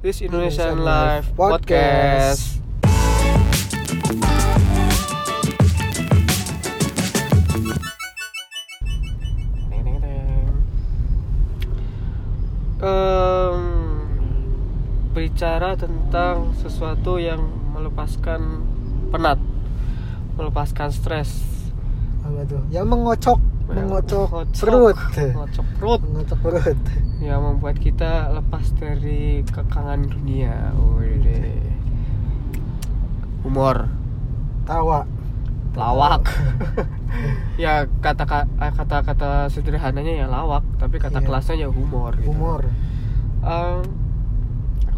This Indonesian Indonesian Life Podcast. Em, Berbicara tentang sesuatu yang melepaskan penat, melepaskan stres, Apa tuh? Yang mengocok, mengocok Ngocok, perut. ngocok perut, Mengocok perut. yang membuat kita lepas dari kekangan dunia. Wih, humor, Tawa. lawak. ya kata kata kata sederhananya ya lawak, tapi kata Iya. kelasnya ya humor. gitu. Humor. Em,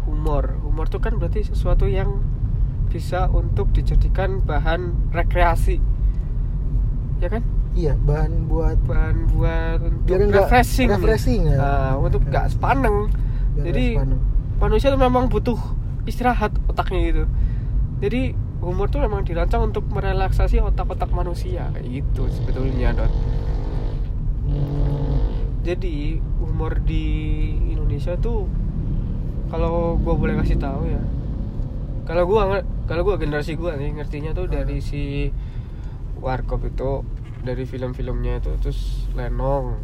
humor, humor itu kan berarti sesuatu yang bisa untuk dijadikan bahan rekreasi, ya kan? Iya, bahan buat Bahan buat untuk Biar refreshing, refreshing ya. Nah, untuk nggak sepaneng. biar Jadi sepaneng. manusia tuh memang butuh istirahat otaknya gitu. Jadi humor tuh memang dirancang untuk merelaksasi otak-otak manusia kayak gitu sebetulnya dot. Jadi humor di Indonesia tuh kalau gue boleh kasih tahu ya, kalau gue kalau gue generasi gue nih ngertinya tuh dari si Warkop itu dari film-filmnya itu terus Lenong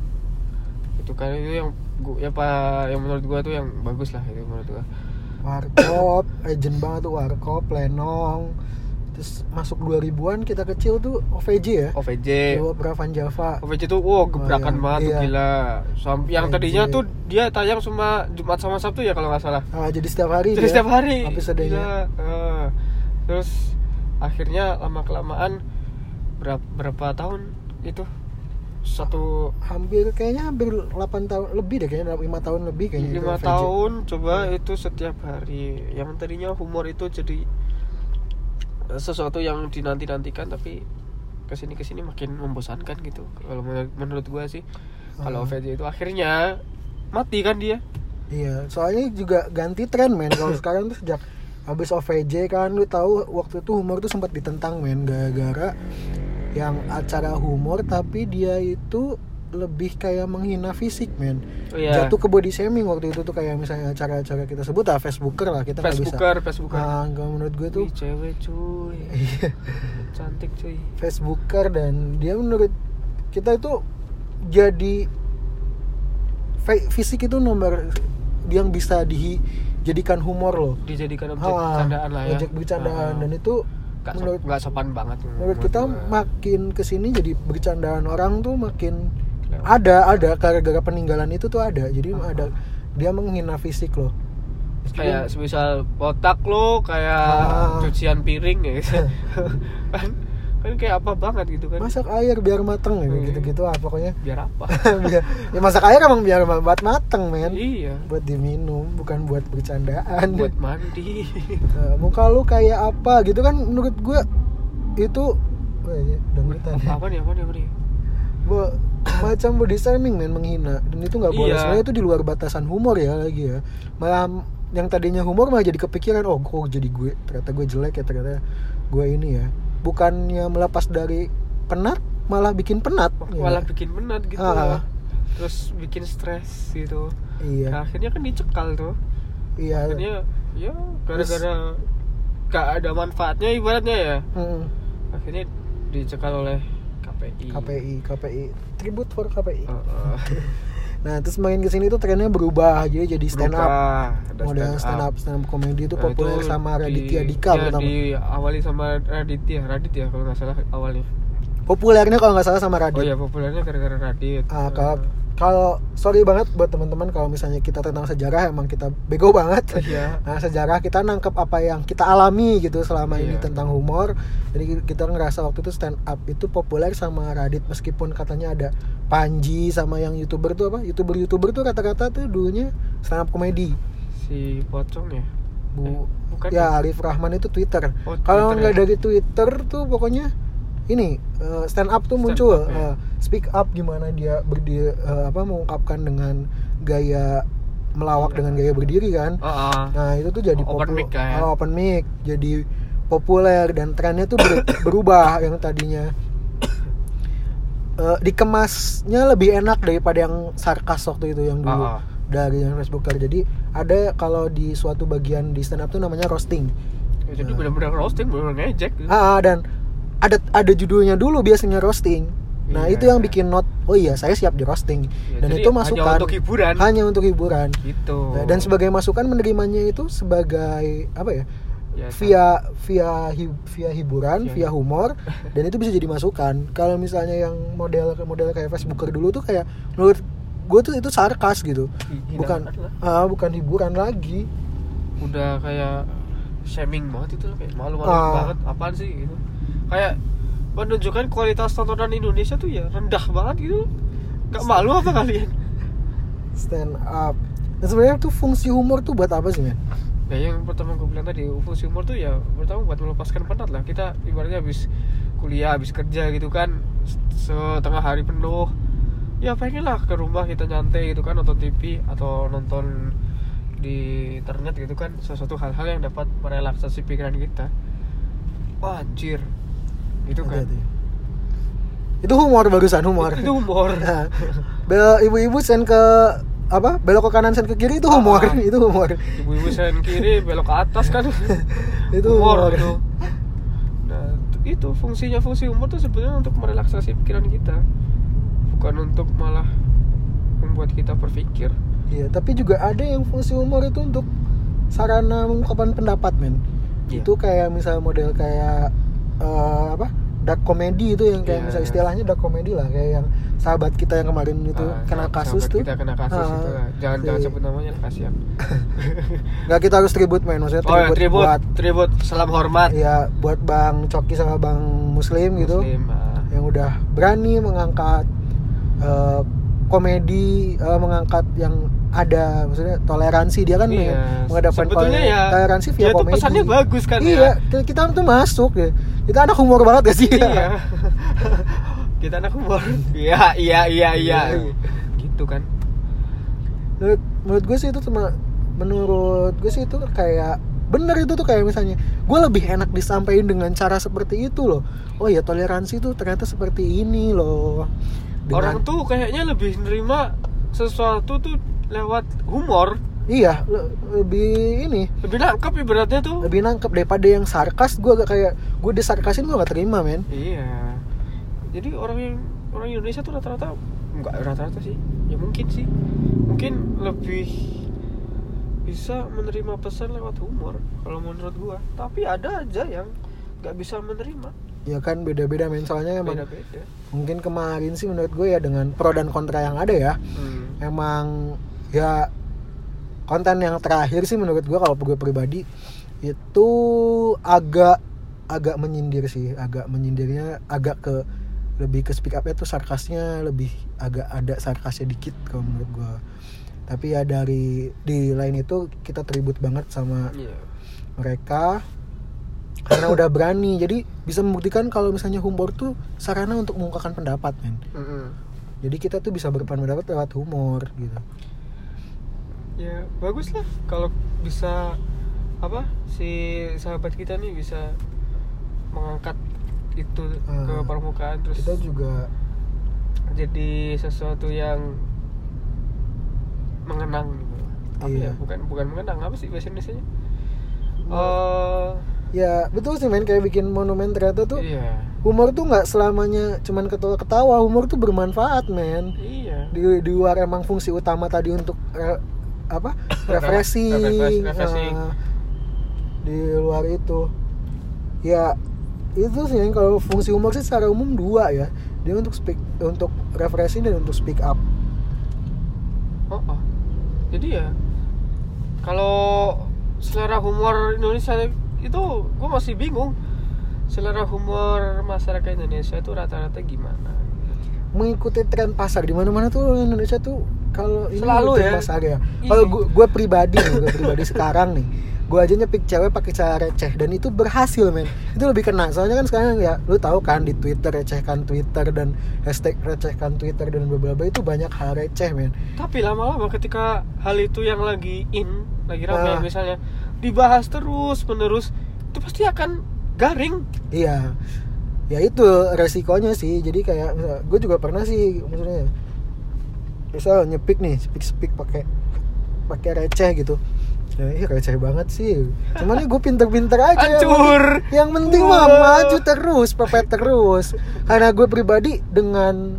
itu kan itu yang gua, ya pak yang menurut gua tuh yang bagus lah itu menurut gua Warkop, legend banget tuh Warkop, Lenong. Terus masuk 2000-an kita kecil tuh OVJ ya. OVJ Dewa Pravan Java. OVJ tuh wow gebrakan iya. banget tuh Iya. gila Sampai yang OVJ. tadinya tuh dia tayang cuma Jumat sama Sabtu ya kalau nggak salah Ah, jadi setiap hari jadi dia setiap hari episodenya. Gila. Eh, terus akhirnya lama kelamaan berapa berapa tahun itu satu Hampir kayaknya hampir 8 tahun lebih deh kayaknya 5 tahun lebih kayaknya itu lima OVJ. tahun coba itu setiap hari yang tadinya humor itu jadi eh, sesuatu yang dinanti nantikan tapi ke sini ke sini makin membosankan gitu kalau menur- menurut gua sih kalau Hmm. OVJ itu akhirnya mati kan dia Iya, soalnya juga ganti tren men. Kalau sekarang tuh sejak habis OVJ kan lu tahu waktu itu humor tuh sempat ditentang men gara-gara yang acara humor tapi dia itu lebih kayak menghina fisik men. Oh, iya. Jatuh ke body shaming waktu itu tuh kayak misalnya acara-acara kita sebut lah Facebooker lah kita nggak bisa. Facebooker Facebooker Ah, kalau menurut gue tuh Wih, cewek cuy Iya. cantik cuy Facebooker dan dia menurut kita itu jadi fi- fisik itu nomor yang bisa dijadikan humor loh. dijadikan objek Ah, bercandaan lah ya objek bercandaan Ah. dan itu Nggak menurut nggak sopan banget menurut kita gua. makin ke sini jadi bercandaan orang tuh makin Kelewat. ada ada gara-gara peninggalan itu tuh ada jadi Ah. ada dia menghina fisik loh kayak semisal botak lo kayak Ah. cucian piring ya gitu. kan kan kayak apa banget gitu kan. Masak air biar mateng ya Hmm. gitu gitu ah pokoknya. Biar apa? Biar, ya masak air emang biar buat mateng men. Iya. Buat diminum bukan buat bercandaan. Buat mandi. Eh, muka lu kayak apa gitu kan menurut gue itu Wah, ya, dangdutan ya. apa nih apa nih apa nih? Bo- macam body shaming men menghina. Dan itu nggak boleh. Iya. sebenarnya itu di luar batasan humor ya lagi ya. Malah yang tadinya humor malah jadi kepikiran oh kok jadi gue? Ternyata gue jelek ya ternyata gue ini ya bukannya melepas dari penat malah bikin penat. Ya. malah bikin penat gitu Ah. terus bikin stres gitu. Iya. Nah, akhirnya kan dicekal tuh. Iya. Akhirnya ya gara-gara gak ada manfaatnya ibaratnya ya. Mm, akhirnya dicekal oleh KPI KPI KPI tribute for KPI Heeh. nah terus main ke sini tuh trennya berubah jadi jadi stand up. Berubah, model stand up. stand up komedi itu Nah, populer itu sama di- Raditya Dika ya, pertama. diawali sama Raditya Radit ya kalau nggak salah awalnya. Populernya kalau nggak salah sama Radit. Oh ya populernya gara-gara Radit. Ah, kalau kalau sorry banget buat teman-teman kalau misalnya kita tentang sejarah emang kita bego banget. Iya. Nah, sejarah kita nangkep apa yang kita alami gitu selama ini Iya. tentang humor. Jadi kita ngerasa waktu itu stand up itu populer sama Radit meskipun katanya ada Panji sama yang YouTuber tuh apa? YouTuber-YouTuber tuh kata-kata tuh dulunya stand up komedi. si pocong ya Bu Eh, bukan ya Arif Rahman itu Twitter. Oh, Kalau nggak ya? dari Twitter tuh pokoknya ini eh, stand up tuh Stand muncul up, ya. Eh, speak up gimana dia berdiri eh, apa mengungkapkan dengan gaya melawak dengan gaya berdiri kan. oh, oh. Nah, itu tuh jadi Open mic kan? Oh, open mic jadi populer dan trennya tuh ber- berubah yang tadinya eh, dikemasnya lebih enak daripada yang sarkas waktu itu yang dulu. Oh, oh. dari yang Facebooker jadi ada kalau di suatu bagian di stand up tuh namanya roasting Ya, jadi benar-benar roasting benar-benar ngejek gitu. ah dan ada ada judulnya dulu biasanya roasting nah Iya. itu yang bikin not oh iya saya siap di roasting Ya, dan itu hanya masukan untuk hiburan. hanya untuk hiburan gitu Nah, dan sebagai masukan menerimanya itu sebagai apa ya Ya, via via hi- via hiburan, Via- via humor dan itu bisa jadi masukan. Kalau misalnya yang model model kayak Facebooker dulu tuh kayak menurut gue tuh itu sarkas gitu. Hi- Bukan ah, bukan hiburan lagi. udah kayak shaming banget itu loh kayak malu-malu Ah. banget apaan sih gitu kayak menunjukkan kualitas tontonan Indonesia tuh ya rendah banget gitu. Gak malu apa kalian Stand up. Dan sebenarnya tuh fungsi humor tuh buat apa sih, men? Nah yang pertama gue bilang tadi fungsi humor tuh ya pertama buat melepaskan penat lah kita ibaratnya habis kuliah habis kerja gitu kan setengah hari penuh ya pengen lah ke rumah kita nyantai gitu kan nonton TV atau nonton di internet gitu kan sesuatu hal-hal yang dapat merelaksasi pikiran kita wah anjir gitu kan Hati-hati. Itu humor barusan humor. itu humor Nah, bel- ibu-ibu send ke apa? Belok ke kanan send ke kiri itu humor, Ah. itu humor. ibu-ibu sen kiri belok ke atas kan itu humor. itu nah itu fungsinya fungsi humor tuh sebenarnya untuk merelaksasi pikiran kita bukan untuk malah membuat kita berpikir Iya, tapi juga ada yang fungsi humor itu untuk sarana mengungkapkan pendapat, men. Iya. Itu kayak misal model kayak eh, apa? dark comedy itu yang kayak Iya. misal istilahnya dark comedy lah, kayak yang sahabat kita yang kemarin itu Ah, kena kasus tuh. kita kena kasus Ah, itu lah. jangan si- jangan sebut namanya lah, kasihan Nggak kita harus tribut, men. Maksudnya oh ya tribut, tribut buat tribut salam hormat ya buat Bang Coki sama Bang Muslim, gitu. Muslim, ah. Yang udah berani mengangkat eh, komedi eh, mengangkat yang ada maksudnya toleransi. Dia kan Iya. menghadapkan Sebetulnya ya, toleransi via tuh komedi. pesannya bagus kan iya ya. kita, kita tuh masuk ya. Kita anak humor banget gak sih? Iya. Kita anak humor. Iya iya iya iya. Iya. gitu kan. Menurut, menurut gue sih itu cuma menurut gue sih itu kayak bener itu tuh kayak misalnya gue lebih enak disampaikan dengan cara seperti itu loh. Oh ya toleransi tuh ternyata seperti ini loh Dengan- orang tuh kayaknya lebih nerima sesuatu tuh lewat humor. Iya le- lebih ini. Lebih nangkep ibaratnya tuh. Lebih nangkep daripada yang sarkas gue agak kayak gue disarkasin gue gak terima men. Iya. Jadi orang yang orang Indonesia tuh rata-rata enggak rata-rata sih. Ya mungkin sih. Mungkin lebih bisa menerima pesan lewat humor kalau menurut gua. Tapi ada aja yang nggak bisa menerima ya kan beda-beda men. Soalnya emang beda-beda. mungkin kemarin sih menurut gue ya dengan pro dan kontra yang ada ya hmm. emang ya konten yang terakhir sih menurut gue kalau gue pribadi itu agak agak menyindir sih. Agak menyindirnya agak ke lebih ke speak up itu sarkasnya lebih agak ada sarkasnya dikit kalau menurut gue. Tapi ya dari di lain itu kita tribut banget sama Iya. mereka karena udah berani jadi bisa membuktikan kalau misalnya humor tuh sarana untuk mengungkapkan pendapat men Mm-mm. jadi kita tuh bisa berpendapat lewat humor gitu ya bagus lah kalau bisa apa si sahabat kita nih bisa mengangkat itu ke Ah. permukaan terus kita juga jadi sesuatu yang mengenang gitu. Apa Iya. ya? Bukan bukan mengenang apa sih bahasa Indonesia nya? Eh, ya betul sih men. Kayak bikin monumen ternyata tuh iya. humor tuh nggak selamanya cuman ketawa-ketawa humor tuh bermanfaat men. Iya. di, di luar emang fungsi utama tadi untuk re- apa? Refreshing. Refresh- refreshing. nah, di luar itu. Ya itu sih yang kalau fungsi humor sih secara umum dua ya. Dia untuk speak untuk refreshing dan untuk speak up. Oh, oh. Jadi ya kalau selera humor Indonesia itu gue masih bingung. Selera humor masyarakat Indonesia itu rata-rata gimana? mengikuti tren pasar di mana-mana tuh Indonesia tuh kalau ini Selalu ya. pasar ya. Iya. Kalau gue gue pribadi gue pribadi sekarang nih, gue aja nyepik cewek pakai cara receh dan itu berhasil men. Itu lebih kena. Soalnya kan sekarang ya, lu tahu kan di Twitter recehkan Twitter dan hashtag recehkan Twitter dan beberapa itu banyak hal receh men. Tapi lama-lama ketika hal itu yang lagi in, lagi ramai Ah. misalnya dibahas terus menerus, itu pasti akan garing. Iya. Ya itu resikonya sih. Jadi kayak gue juga pernah sih maksudnya misal nyepik nih, speak speak pakai pakai receh gitu ya ih receh banget sih cuman ya gue pinter-pinter aja Hancur. yang penting mah maju terus pepet terus karena gue pribadi dengan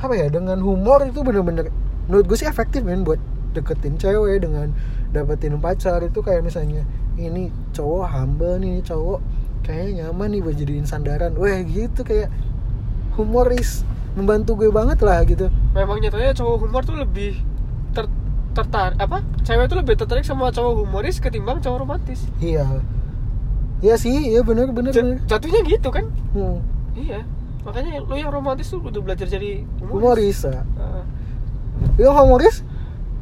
apa ya dengan humor itu bener-bener menurut gue sih efektif men buat deketin cewek dengan dapetin pacar itu kayak misalnya ini cowok humble nih ini cowok kayaknya nyaman nih buat jadiin sandaran. Wah gitu kayak humoris membantu gue banget lah gitu. Memang nyatanya cowok humor tuh lebih ter tertarik apa? Cewek tuh lebih tertarik sama cowok humoris ketimbang cowok romantis. Iya. Iya sih iya bener bener, J- bener. jatuhnya gitu kan? Hmm. iya. Makanya lu yang romantis tuh udah belajar jadi humoris, humoris ah. Ah. yang humoris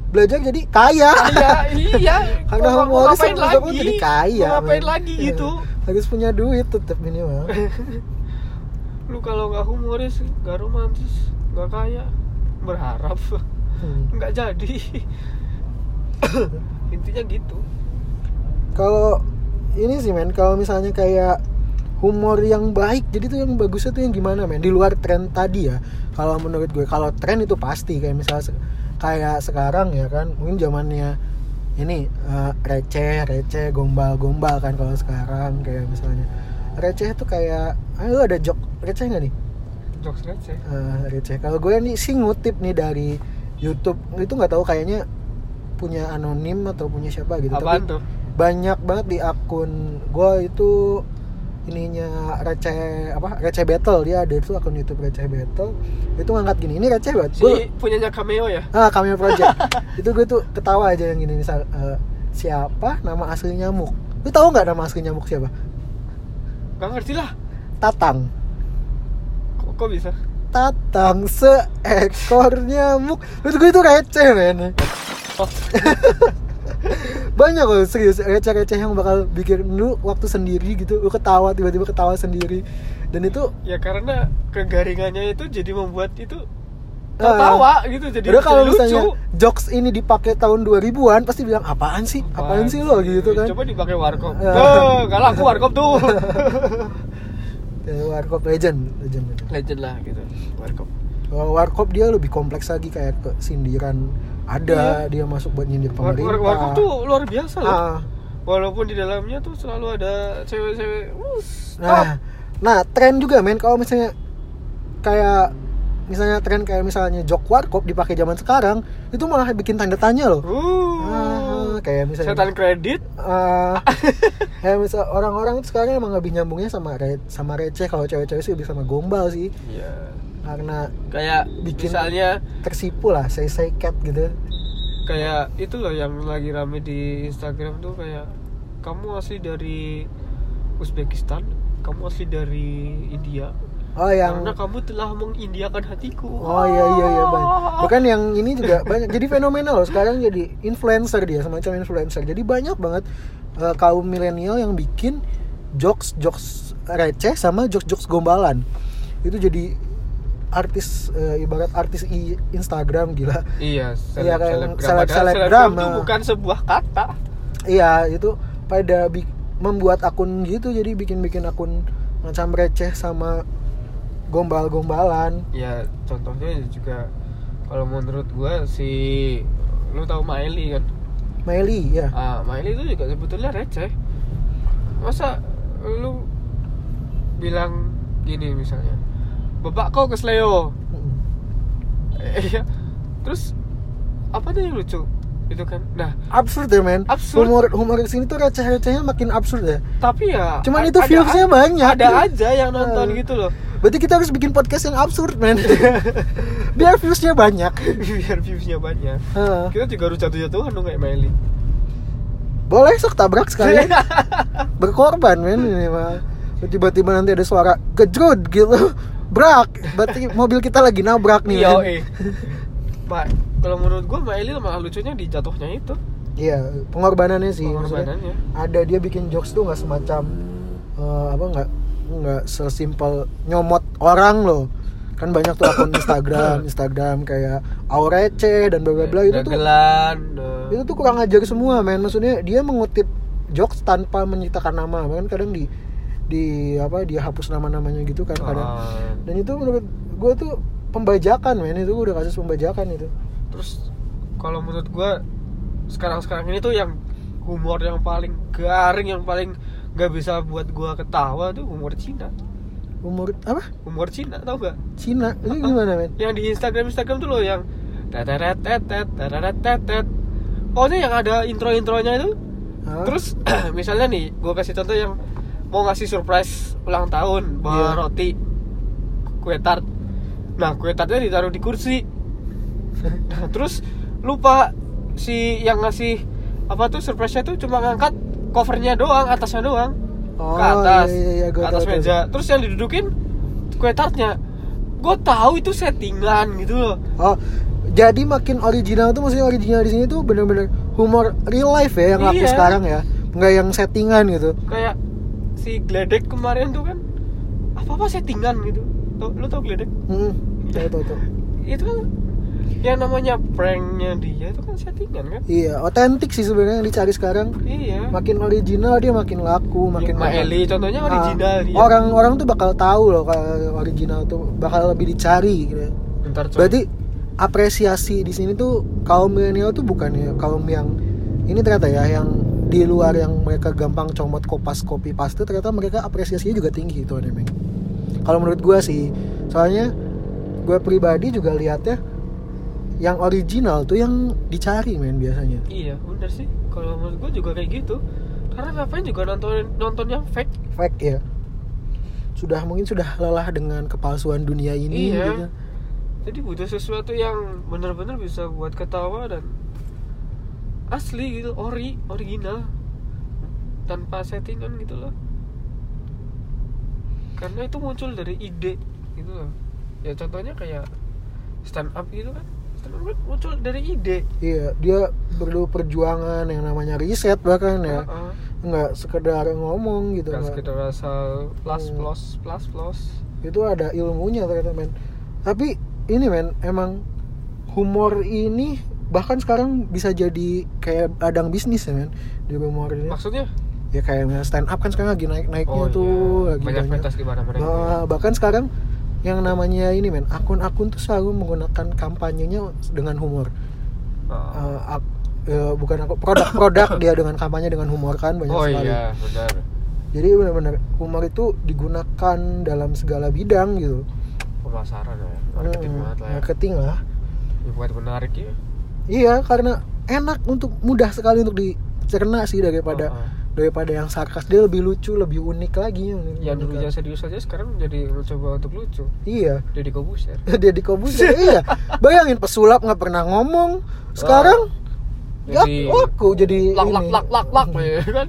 belajar jadi kaya. Iya iya. Karena humoris ngapain sama lagi? jadi kaya Mau ngapain men. lagi Iya. gitu. Harus punya duit tetap minimal. Lu kalau nggak humoris nggak romantis nggak kaya berharap. Hmm. nggak jadi. Intinya gitu. Kalau ini sih men kalau misalnya kayak humor yang baik jadi tuh yang bagusnya tuh yang gimana men? Di luar tren tadi ya. Kalau menurut gue kalau tren itu pasti. Kayak misalnya kayak sekarang ya kan mungkin zamannya ini eh, receh receh gombal gombal kan kalau sekarang kayak misalnya. Receh tuh kayak ayo ada jok receh nggak nih? Jokes receh. Eh, receh. Kalau gue nih sih ngutip nih dari YouTube itu nggak tahu kayaknya punya anonim atau punya siapa gitu. Apaan tapi tuh? banyak banget di akun gue itu ininya receh apa receh battle dia ada itu akun YouTube receh battle. Itu ngangkat gini ini receh banget. Si gue punyanya cameo ya? Ah cameo project. Itu gue tuh ketawa aja yang gini misal eh, siapa nama asli nyamuk? Lu tahu nggak nama asli nyamuk siapa? Nggak ngerti lah. Tatang. Kok, kok bisa? Tatang seekor nyamuk. Itu gue itu receh men. Oh banyak loh serius receh-receh yang bakal bikin lu waktu sendiri gitu lu ketawa tiba-tiba ketawa sendiri dan itu ya karena kegaringannya itu jadi membuat itu Ah. tertawa gitu jadi Udah kalau lucu misalnya jokes ini dipakai tahun 2000-an pasti bilang apaan sih? Apaan, sih lo gitu kan? coba dipakai warkop Ah. oh, kalau aku warkop tuh Eh, Warkop legend, legend. legend. legend lah gitu warkop Kalau Warkop dia lebih kompleks lagi kayak ke ada dia masuk buat nyindir War- pemerintah. war- warkop tuh luar biasa loh. Ah, walaupun di dalamnya tuh selalu ada cewek-cewek nah, nah tren juga men. Kalau misalnya kayak misalnya tren kayak misalnya jok warkop dipakai zaman sekarang itu malah bikin tanda tanya loh. uh, Ah, kayak misalnya setan kredit. Eh, kayak misal orang-orang sekarang emang lebih nyambungnya sama re sama receh. Kalau cewek-cewek sih lebih sama gombal sih. Ya karena kayak Bikin- misalnya tersipu lah say say cat gitu. Kayak itu loh yang lagi rame di Instagram tuh kayak kamu asli dari Uzbekistan kamu asli dari India. Oh yang karena kamu telah mengindiakan hatiku. Oh iya iya iya banyak bukan yang ini juga banyak jadi fenomenal loh sekarang jadi influencer dia semacam influencer. Jadi banyak banget eh, kaum milenial yang bikin jokes jokes receh sama jokes jokes gombalan. Itu jadi artis eh, ibarat artis i Instagram gila iya Iya, seleb- seleb- Padahal selebgram, itu ah. bukan sebuah kata Iya itu pada membuat akun gitu jadi bikin-bikin akun macam receh sama gombal-gombalan. ya contohnya juga kalau menurut gua si lu tahu Miley kan Meli ya. ah Miley itu juga sebetulnya receh masa lu bilang gini misalnya bapak kau kesleo Mm. iya terus apa nih yang lucu itu kan nah Absurd ya men. Absurd. Humor humor di sini tuh receh-recehnya makin absurd ya. tapi ya Cuman itu viewsnya banyak. ada aja yang nonton Ah. gitu loh Berarti kita harus bikin podcast yang absurd men. Biar viewsnya banyak. biar viewsnya banyak Heeh. kita juga harus jatuh-jatuhan dong kayak Miley Boleh sok tabrak sekali. Berkorban men ini mah. Tiba-tiba nanti ada suara gejrot gitu. Brak. Berarti mobil kita lagi nabrak nih. iya eh Pak, kalau menurut gua Miley malah lucunya di jatuhnya itu Iya, pengorbanannya sih. maksudnya. pengorbanannya ada dia bikin jokes tuh nggak semacam eh, apa nggak nggak sesimpel nyomot orang loh kan banyak tuh akun Instagram Instagram kayak aurece dan bla bla bla itu tuh Dagelan, eh, itu tuh kurang ajar semua men maksudnya dia mengutip jokes tanpa menyitakan nama kan kadang di di apa dia hapus nama namanya gitu kan kadang. Ah, dan itu menurut gue tuh pembajakan men. Itu udah kasus pembajakan itu. Terus kalau menurut gua sekarang-sekarang ini tuh yang humor yang paling garing yang paling nggak bisa buat gua ketawa tuh humor Cina. Umur apa? Humor Cina tau gak Cina? Itu gimana men? Yang di Instagram Instagram tuh loh yang tetet pokoknya yang ada intro intronya itu? Hah? terus misalnya nih gua kasih contoh yang mau ngasih surprise ulang tahun bawa Iya. roti kue tart nah kue tartnya ditaruh di kursi nah, terus lupa si yang ngasih apa tuh surprise-nya tuh cuma ngangkat covernya doang atasnya doang Oh, ke atas iya, iya, iya, ke atas tahu, tahu. meja terus yang didudukin kue tartnya gue tahu itu settingan gitu loh Oh, jadi makin original tuh maksudnya original di sini tuh bener-bener humor real life ya yang laku Iya. sekarang ya, nggak yang settingan gitu. kayak si gledek kemarin tuh kan apa apa settingan gitu tau, lu tau gledek Hmm, tahu tahu tahu. itu kan yang namanya pranknya dia itu kan settingan kan Iya, otentik sih sebenarnya yang dicari sekarang. iya Makin original dia makin laku, makin Mak makin- Eli contohnya Ah, original dia Orang-orang tuh bakal tahu loh kalau original tuh bakal lebih dicari gitu. bentar coy. Berarti apresiasi di sini tuh kaum milenial tuh bukan ya kaum yang ini ternyata ya yang di luar yang mereka gampang comot kopas copy paste ternyata mereka apresiasinya juga tinggi itu anime. Kalau menurut gua sih, soalnya gue pribadi juga lihatnya yang original tuh yang dicari men biasanya. iya bener sih kalau menurut gue juga kayak gitu karena ngapain juga nonton nonton yang fake Fake ya. Sudah mungkin sudah lelah dengan kepalsuan dunia ini Iya. gitu. jadi butuh sesuatu yang bener-bener bisa buat ketawa dan asli gitu ori original. Tanpa settingan gitu loh. Karena itu muncul dari ide gitu loh. Ya contohnya kayak stand up gitu kan. Stand up kan muncul dari ide. Iya, dia perlu perjuangan yang namanya riset bahkan ya. Heeh. nggak sekedar ngomong gitu Nggak nggak- sekedar asal plus Hmm. plus plus plus. Itu ada ilmunya ternyata men. Tapi ini men emang humor ini bahkan sekarang bisa jadi kayak ladang bisnis ya men di humor ini maksudnya? Ya kayak stand up kan sekarang lagi naik naiknya oh tuh iya. lagi banyak banyak. pentas di mana mana Ah, bahkan sekarang yang namanya ini men akun-akun tuh selalu menggunakan kampanyenya dengan humor. Oh. Eh, ak- eh, bukan aku produk-produk dia dengan kampanye dengan humor kan banyak oh sekali. iya benar. Jadi benar-benar humor itu digunakan dalam segala bidang gitu. Pemasaran ya marketing Hmm, banget lah ya. marketing lah. Ya, buat menarik ya iya karena enak untuk mudah sekali untuk dicerna sih daripada Oh, oh. daripada yang sarkas. Dia lebih lucu lebih unik lagi yang, yang dulunya serius aja sekarang jadi mencoba untuk lucu. Iya. Jadi kobuser. Dia di Kobuser iya. Bayangin pesulap nggak pernah ngomong. Sekarang ya Jadi- laku jadi lak lak ini. lak lak lak ya kan?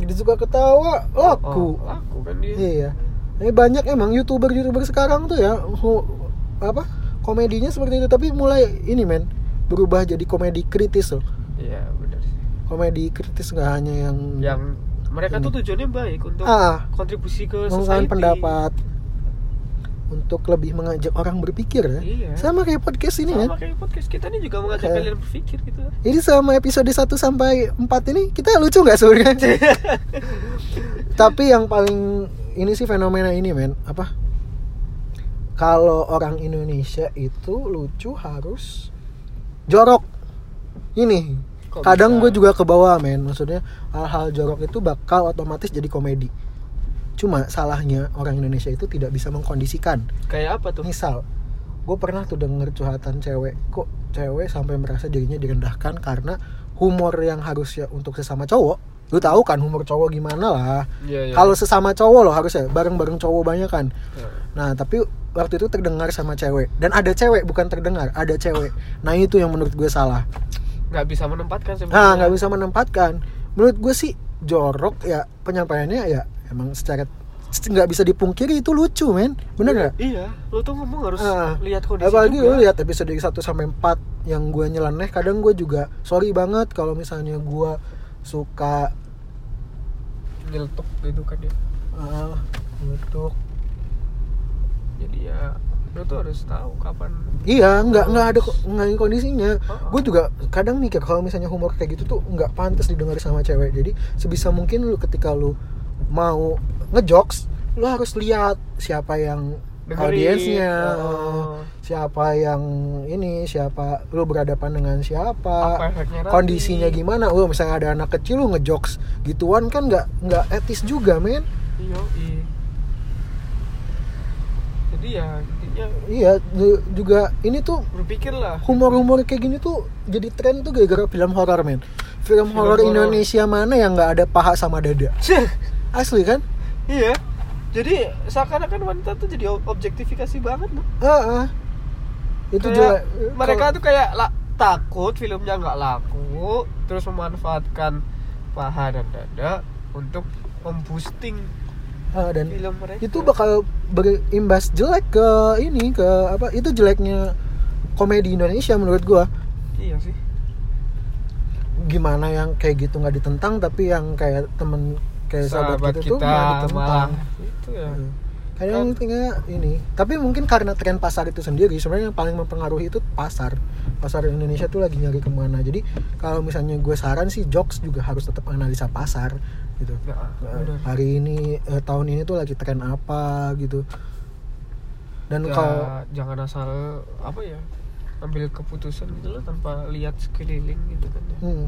Jadi suka ketawa laku. Oh, laku kan dia. Iya. Ini banyak emang youtuber youtuber sekarang tuh ya apa komedinya seperti itu. Tapi mulai ini men berubah jadi komedi kritis loh iya benar sih komedi kritis nggak hanya yang yang mereka tuh Ini. tujuannya baik untuk ah kontribusi ke society pendapat untuk lebih mengajak orang berpikir ya Iya. sama kayak podcast ini sama kan kayak podcast kita nih juga mengajak Eh. kalian berpikir gitu Ini sama episode 1 sampai 4 ini kita lucu nggak sebenarnya? Tapi yang paling ini sih fenomena ini men apa? Kalau orang Indonesia itu lucu harus jorok. Ini Kok kadang gue juga ke bawah men. Maksudnya hal-hal jorok itu bakal otomatis jadi komedi. Cuma salahnya orang Indonesia itu tidak bisa mengkondisikan kayak apa tuh misal gue pernah tuh denger curhatan cewek kok cewek sampai merasa dirinya direndahkan karena humor yang harusnya untuk sesama cowok lu tahu kan humor cowok gimana lah Iya, iya. kalau sesama cowok loh harusnya bareng-bareng cowok banyak kan Ya. nah tapi waktu itu terdengar sama cewek. Dan ada cewek bukan terdengar ada cewek. Nah itu yang menurut gue salah. Nggak bisa menempatkan nah sebenarnya nggak bisa menempatkan. Menurut gue sih jorok ya penyampaiannya ya emang secara nggak bisa dipungkiri itu lucu men. Bener nggak? iya. Lo tuh ngomong harus Ah, lihat kondisi apalagi juga. lu lihat episode 1 sampai 4 yang gue nyeleneh kadang gue juga sorry banget kalau misalnya gue suka nyeletuk gitu kan ya ah untuk jadi ya lo tuh harus tahu kapan iya nggak nggak ada nggak kondisinya Oh. gue juga kadang mikir kalau misalnya humor kayak gitu tuh nggak pantas didengar sama cewek jadi sebisa mungkin lu ketika lu mau ngejokes lu harus lihat siapa yang audiensnya Oh. siapa yang ini siapa lu berhadapan dengan siapa Apa efeknya nanti? kondisinya gimana oh misalnya ada anak kecil lu ngejokes gituan kan nggak nggak etis juga men Iya, iya. Jadi ya iya ju- juga ini tuh berpikir lah. humor-humor kayak gini tuh jadi tren tuh gara-gara film horor men film horor horor. Indonesia mana yang nggak ada paha sama dada asli kan iya. Jadi seakan-akan wanita tuh jadi ob- objektifikasi banget loh. Ah, ah. itu Kayak juga mereka kalau- tuh kayak la- takut filmnya nggak laku, terus memanfaatkan paha dan dada untuk memboosting ah, dan film mereka. itu bakal berimbas jelek ke ini ke apa itu jeleknya komedi Indonesia menurut gua Iya sih. gimana yang kayak gitu nggak ditentang tapi yang kayak temen kayak sahabat, Sahabat kita, tuh kita nggak ditentang malah itu ya. Hmm. Kadang Kan- intinya ini, tapi mungkin karena tren pasar itu sendiri sebenarnya yang paling mempengaruhi itu pasar. Pasar Indonesia tuh lagi nyari ke mana. Jadi kalau misalnya gue saran sih jokes juga harus tetap analisa pasar gitu. Ya, Nah, hari ini eh, tahun ini tuh lagi tren apa gitu. Dan Ya, kalau jangan asal apa ya ambil keputusan gitu loh tanpa lihat sekeliling gitu kan ya. hmm,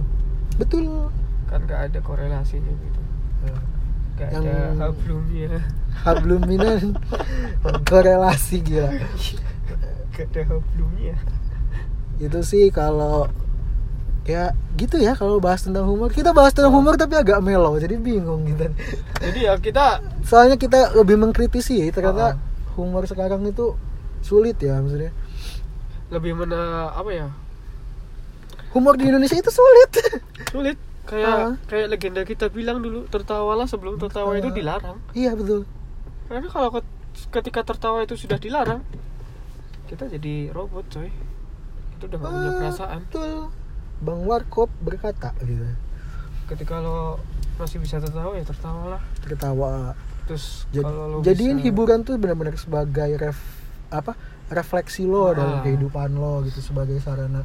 betul kan gak ada korelasinya gitu gak Yang- ada hablumnya hablum minan korelasi gila. gak ada hablumnya Itu sih kalau ya gitu ya kalau bahas tentang humor. Kita bahas tentang humor tapi agak mellow jadi bingung gitu. Jadi ya kita soalnya kita lebih mengkritisi ya ternyata Ah. humor sekarang itu sulit ya maksudnya. Lebih mena apa ya? Humor di Indonesia itu sulit. Sulit kayak Ah. kayak legenda kita bilang dulu tertawalah sebelum tertawa itu dilarang. Iya betul. Karena kalau ket- ketika tertawa itu sudah dilarang kita jadi robot coy. Itu udah gak punya Ah, perasaan. betul. Bang Warkop berkata gitu. Ketika lo masih bisa tertawa ya tertawalah tertawa. Terus kalau lo jadiin bisa- hiburan tuh benar-benar sebagai ref apa? Refleksi lo Ah. dalam kehidupan lo gitu sebagai sarana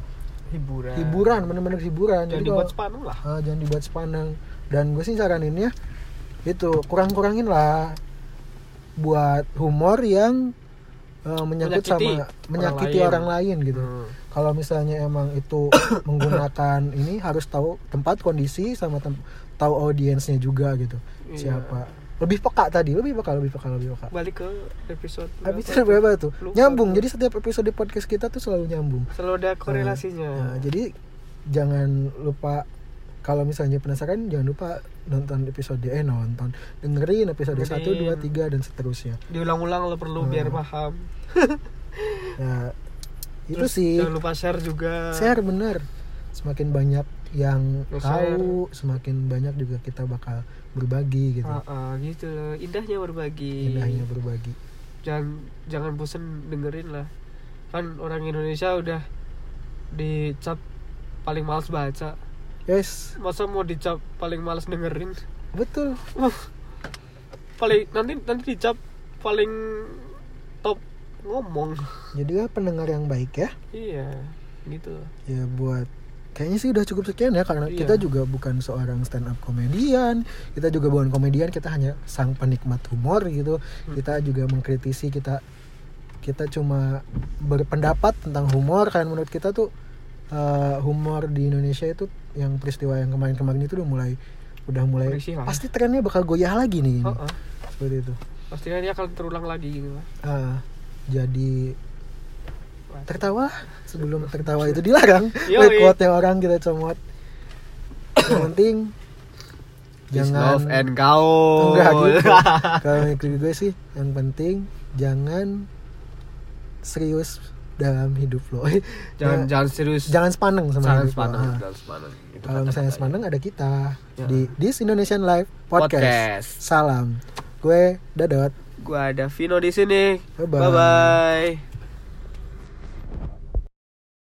hiburan hiburan benar-benar hiburan jangan Jadi dibuat kalau- sepaneng lah Ah, jangan dibuat sepaneng dan gue sih saraninnya itu kurang-kurangin lah buat humor yang menyangkut Menyakiti sama menyakiti orang orang lain. lain, gitu Hmm. kalau misalnya emang itu menggunakan ini harus tahu tempat kondisi sama tem- tahu audiensnya juga gitu Iya. siapa lebih peka tadi lebih peka lebih peka lebih peka balik ke episode episode berapa? tuh Lupa nyambung jadi setiap episode podcast kita tuh selalu nyambung selalu ada korelasinya Nah, jadi jangan lupa kalau misalnya penasaran jangan lupa nonton episode eh nonton dengerin episode. 1 2 3 dan seterusnya. diulang-ulang lo perlu Hmm. biar paham Ya itu Terus sih jangan lupa share juga share bener. Semakin banyak yang Nge-share. tahu, semakin banyak juga kita bakal berbagi gitu. Ah, ah, gitu loh. Indahnya berbagi. Indahnya berbagi. jangan jangan bosen dengerin lah. Kan orang Indonesia udah dicap paling males baca. Yes, masa mau dicap paling males dengerin? Betul. Uh, paling nanti nanti dicap paling top ngomong. Jadilah pendengar yang baik ya. iya gitu. Ya buat kayaknya sih udah cukup sekian ya karena Iya. kita juga bukan seorang stand up komedian kita juga bukan komedian kita hanya sang penikmat humor gitu Hmm. kita juga mengkritisi kita kita cuma berpendapat tentang humor karena menurut kita tuh eh, humor di Indonesia itu yang peristiwa yang kemarin-kemarin itu udah mulai udah mulai pasti trennya bakal goyah lagi nih ini. Oh, oh. seperti itu pasti nanti akan terulang lagi gitu Ah, jadi tertawa. Sebelum tertawa itu dilarang. Yoi. Like quote-nya orang kita comot. Yang penting jangan gaul. Enggak gitu. Kalau mikir gue sih yang penting jangan serius dalam hidup lo. Jangan Ya, jangan serius. jangan sepaneng sama jangan hidup lo. sepaneng Ah. jangan sepaneng. Itu kalau misalnya sepaneng ada kita. Ya. di This Indonesian Live Podcast. Podcast. salam. Gue Dadot. Gua ada Vino di sini. Bye-bye. bye bye